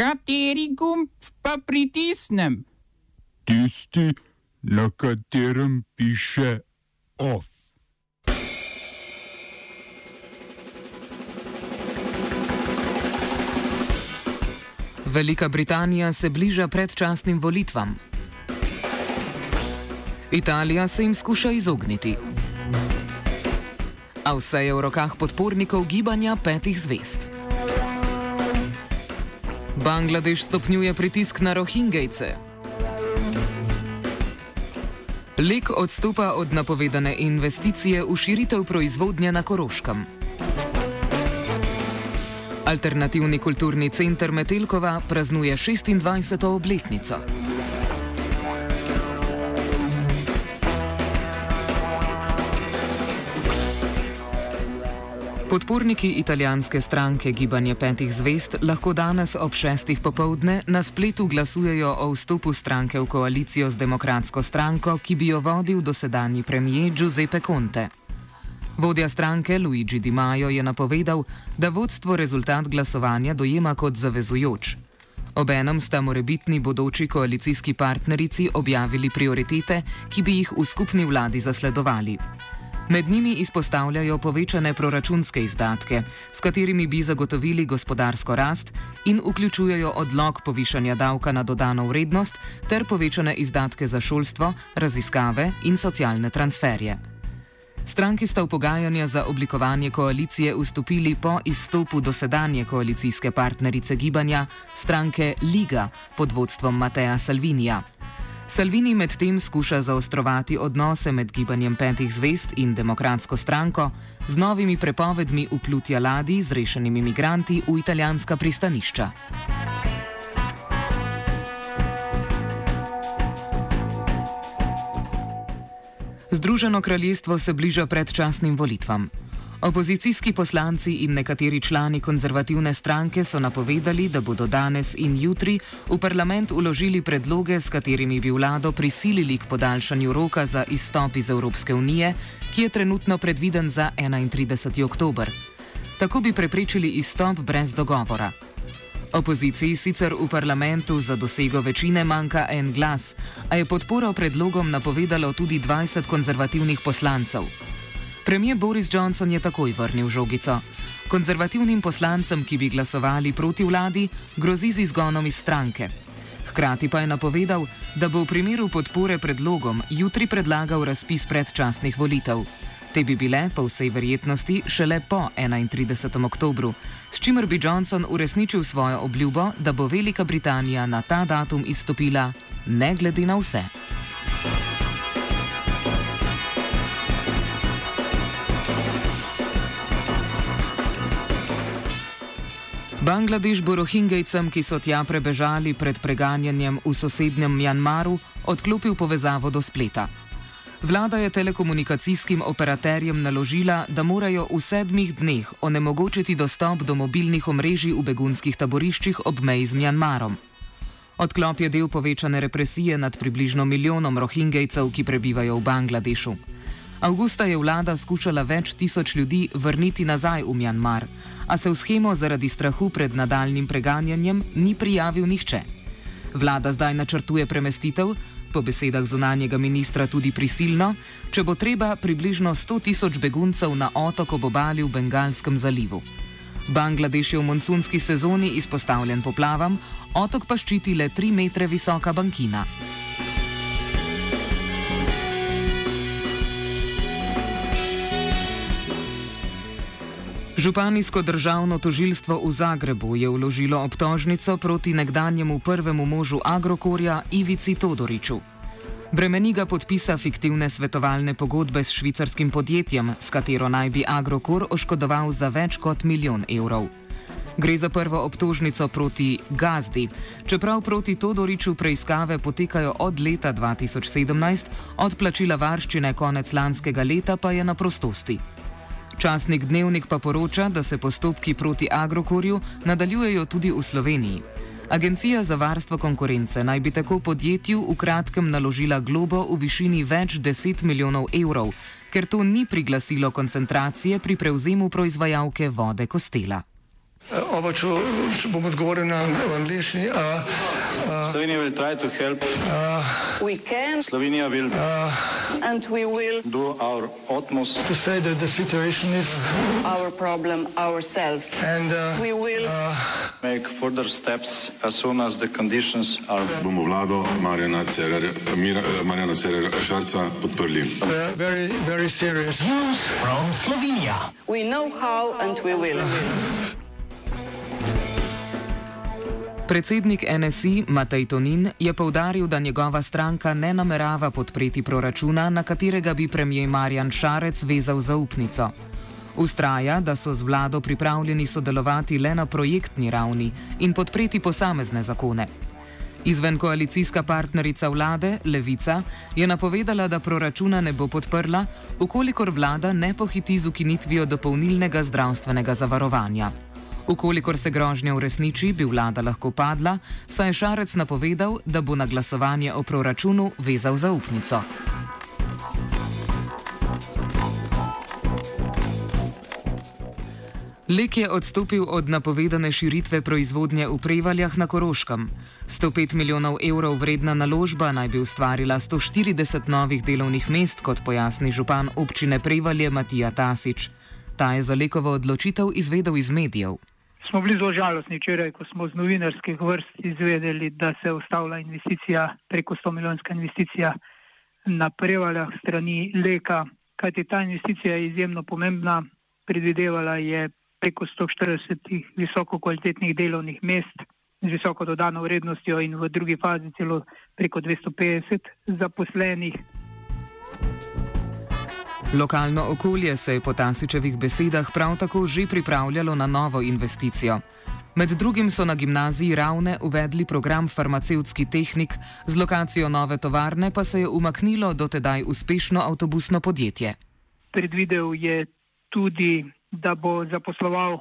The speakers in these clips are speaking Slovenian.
Kateri gumb pa pritisnem? Tisti, na katerem piše OF. Velika Britanija se bliža predčasnim volitvam. Italija se jim skuša izogniti. A vse je v rokah podpornikov gibanja petih zvest. Bangladeš stopnjuje pritisk na Rohingejce. Lek odstopa od napovedane investicije v širitev proizvodnje na Koroškem. Alternativni kulturni center Metelkova praznuje 26. obletnico. Podporniki italijanske stranke Gibanje petih zvest lahko danes ob šestih popovdne na spletu glasujejo o vstopu stranke v koalicijo z demokratsko stranko, ki bi jo vodil dosedanji premijer Giuseppe Conte. Vodja stranke Luigi Di Maio je napovedal, da vodstvo rezultat glasovanja dojema kot zavezujoč. Obenem sta morebitni bodoči koalicijski partnerici objavili prioritete, ki bi jih v skupni vladi zasledovali. Med njimi izpostavljajo povečane proračunske izdatke, s katerimi bi zagotovili gospodarsko rast in vključujejo odlog povišanja davka na dodano vrednost ter povečane izdatke za šolstvo, raziskave in socialne transferje. Stranki sta v pogajanja za oblikovanje koalicije vstopili po izstopu dosedanje koalicijske partnerice gibanja, stranke Liga pod vodstvom Mateja Salvinija. Salvini medtem skuša zaostrovati odnose med gibanjem petih zvest in demokratsko stranko z novimi prepovedmi vplutja ladij z rešenimi imigranti v italijanska pristanišča. Združeno kraljestvo se bliža predčasnim volitvam. Opozicijski poslanci in nekateri člani konzervativne stranke so napovedali, da bodo danes in jutri v parlament uložili predloge, s katerimi bi vlado prisilili k podaljšanju roka za izstop iz Evropske unije, ki je trenutno predviden za 31. oktober. Tako bi preprečili izstop brez dogovora. Opoziciji sicer v parlamentu za dosego večine manjka en glas, a je podporo predlogom napovedalo tudi 20 konzervativnih poslancev. Premijer Boris Johnson je takoj vrnil žogico. Konzervativnim poslancem, ki bi glasovali proti vladi, grozi z izgonom iz stranke. Hkrati pa je napovedal, da bo v primeru podpore predlogom jutri predlagal razpis predčasnih volitev. Te bi bile, po vsej verjetnosti, šele po 31. oktobru, s čimer bi Johnson uresničil svojo obljubo, da bo Velika Britanija na ta datum izstopila, ne glede na vse. Bangladeš bo rohingejcem, ki so tja prebežali pred preganjanjem v sosednjem Mjanmaru, odklopil povezavo do spleta. Vlada je telekomunikacijskim operaterjem naložila, da morajo v sedmih dneh onemogočiti dostop do mobilnih omrežij v begunskih taboriščih ob meji z Mjanmarom. Odklop je del povečane represije nad približno milijonom rohingejcev, ki prebivajo v Bangladešu. Augusta je vlada skušala več tisoč ljudi vrniti nazaj v Mjanmar a se v schemo zaradi strahu pred nadaljnim preganjanjem ni prijavil nihče. Vlada zdaj načrtuje premestitev, po besedah zunanjega ministra tudi prisilno, če bo treba približno 100 tisoč beguncev na otok ob obali v Bengalskem zalivu. Bangladeš je v monsunski sezoni izpostavljen poplavam, otok pa ščiti le 3 metre visoka bankina. Županijsko državno tožilstvo v Zagrebu je vložilo obtožnico proti nekdanjemu prvemu možu Agrokorja Ivici Todoriču. Bremeni ga podpisa fiktivne svetovalne pogodbe s švicarskim podjetjem, s katero naj bi Agrokor oškodoval za več kot milijon evrov. Gre za prvo obtožnico proti Gazdi, čeprav proti Todoriču preiskave potekajo od leta 2017, od plačila varščine konec lanskega leta pa je na prostosti. Časnik Dnevnik pa poroča, da se postopki proti Agrokorju nadaljujejo tudi v Sloveniji. Agencija za varstvo konkurence naj bi tako podjetju v kratkem naložila globo v višini več deset milijonov evrov, ker to ni priglasilo koncentracije pri prevzemu proizvajalke vode Kostela. Oba, če, če bom odgovoril na angliški. Uh, uh, Slovenija will try to help. Uh, we can. Slovenija will. Uh, and we will do our utmost to say that the situation is our problem ourselves. And uh, we will uh, make further steps as soon as the conditions are. Bomo vlado Marjana Cererja Šarca podprli. Uh, very, very serious. News from Slovenia. We know how and we will. Predsednik NSI Matej Tonin je povdaril, da njegova stranka ne namerava podpreti proračuna, na katerega bi premijer Marjan Šarec vezal zaupnico. Ustraja, da so z vlado pripravljeni sodelovati le na projektni ravni in podpreti posamezne zakone. Izven koalicijska partnerica vlade, Levica, je napovedala, da proračuna ne bo podprla, ukolikor vlada ne pohiti z ukinitvijo dopolnilnega zdravstvenega zavarovanja. Ukolikor se grožnja uresniči, bi vlada lahko padla, saj je Šarec napovedal, da bo na glasovanje o proračunu vezal zaupnico. Lek je odstopil od napovedane širitve proizvodnje v Prevaljah na Koroškem. 105 milijonov evrov vredna naložba naj bi ustvarila 140 novih delovnih mest, kot pojasni župan občine Prevalje Matija Tasič. Ta je za lekovo odločitev izvedel iz medijev smo bili zelo žalostni včeraj, ko smo z novinarskih vrst izvedeli, da se ustavlja investicija, preko 100 milijonska investicija na prevaljah strani Leka, kajti ta investicija je izjemno pomembna, predvidevala je preko 140 visoko kvalitetnih delovnih mest z visoko dodano vrednostjo in v drugi fazi celo preko 250 zaposlenih. Lokalno okolje se je po Tasičevih besedah prav tako že pripravljalo na novo investicijo. Med drugim so na gimnaziji Ravne uvedli program farmacevtski tehnik, z lokacijo nove tovarne pa se je umaknilo dotedaj uspešno avtobusno podjetje. Predvidel je tudi, da bo zaposloval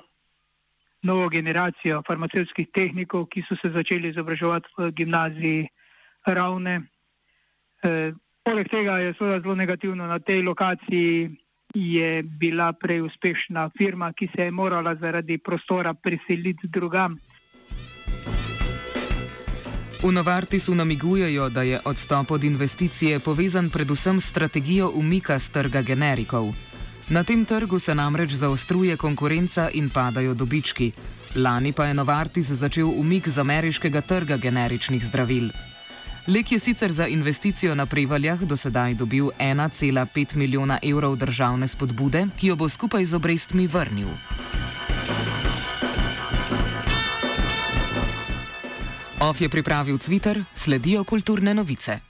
novo generacijo farmacevtskih tehnikov, ki so se začeli izobraževati v gimnaziji Ravne. Poleg tega je zelo negativno na tej lokaciji. Je bila prej uspešna firma, ki se je morala zaradi prostora preseliti drugam. V Novartisu namigujejo, da je odstop od investicije povezan predvsem s strategijo umika z trga generikov. Na tem trgu se namreč zaostruje konkurenca in padajo dobički. Lani pa je Novartis začel umik z ameriškega trga generičnih zdravil. Lek je sicer za investicijo na Prevaljah do sedaj dobil 1,5 milijona evrov državne spodbude, ki jo bo skupaj z obrestmi vrnil. OF je pripravil Twitter, sledijo kulturne novice.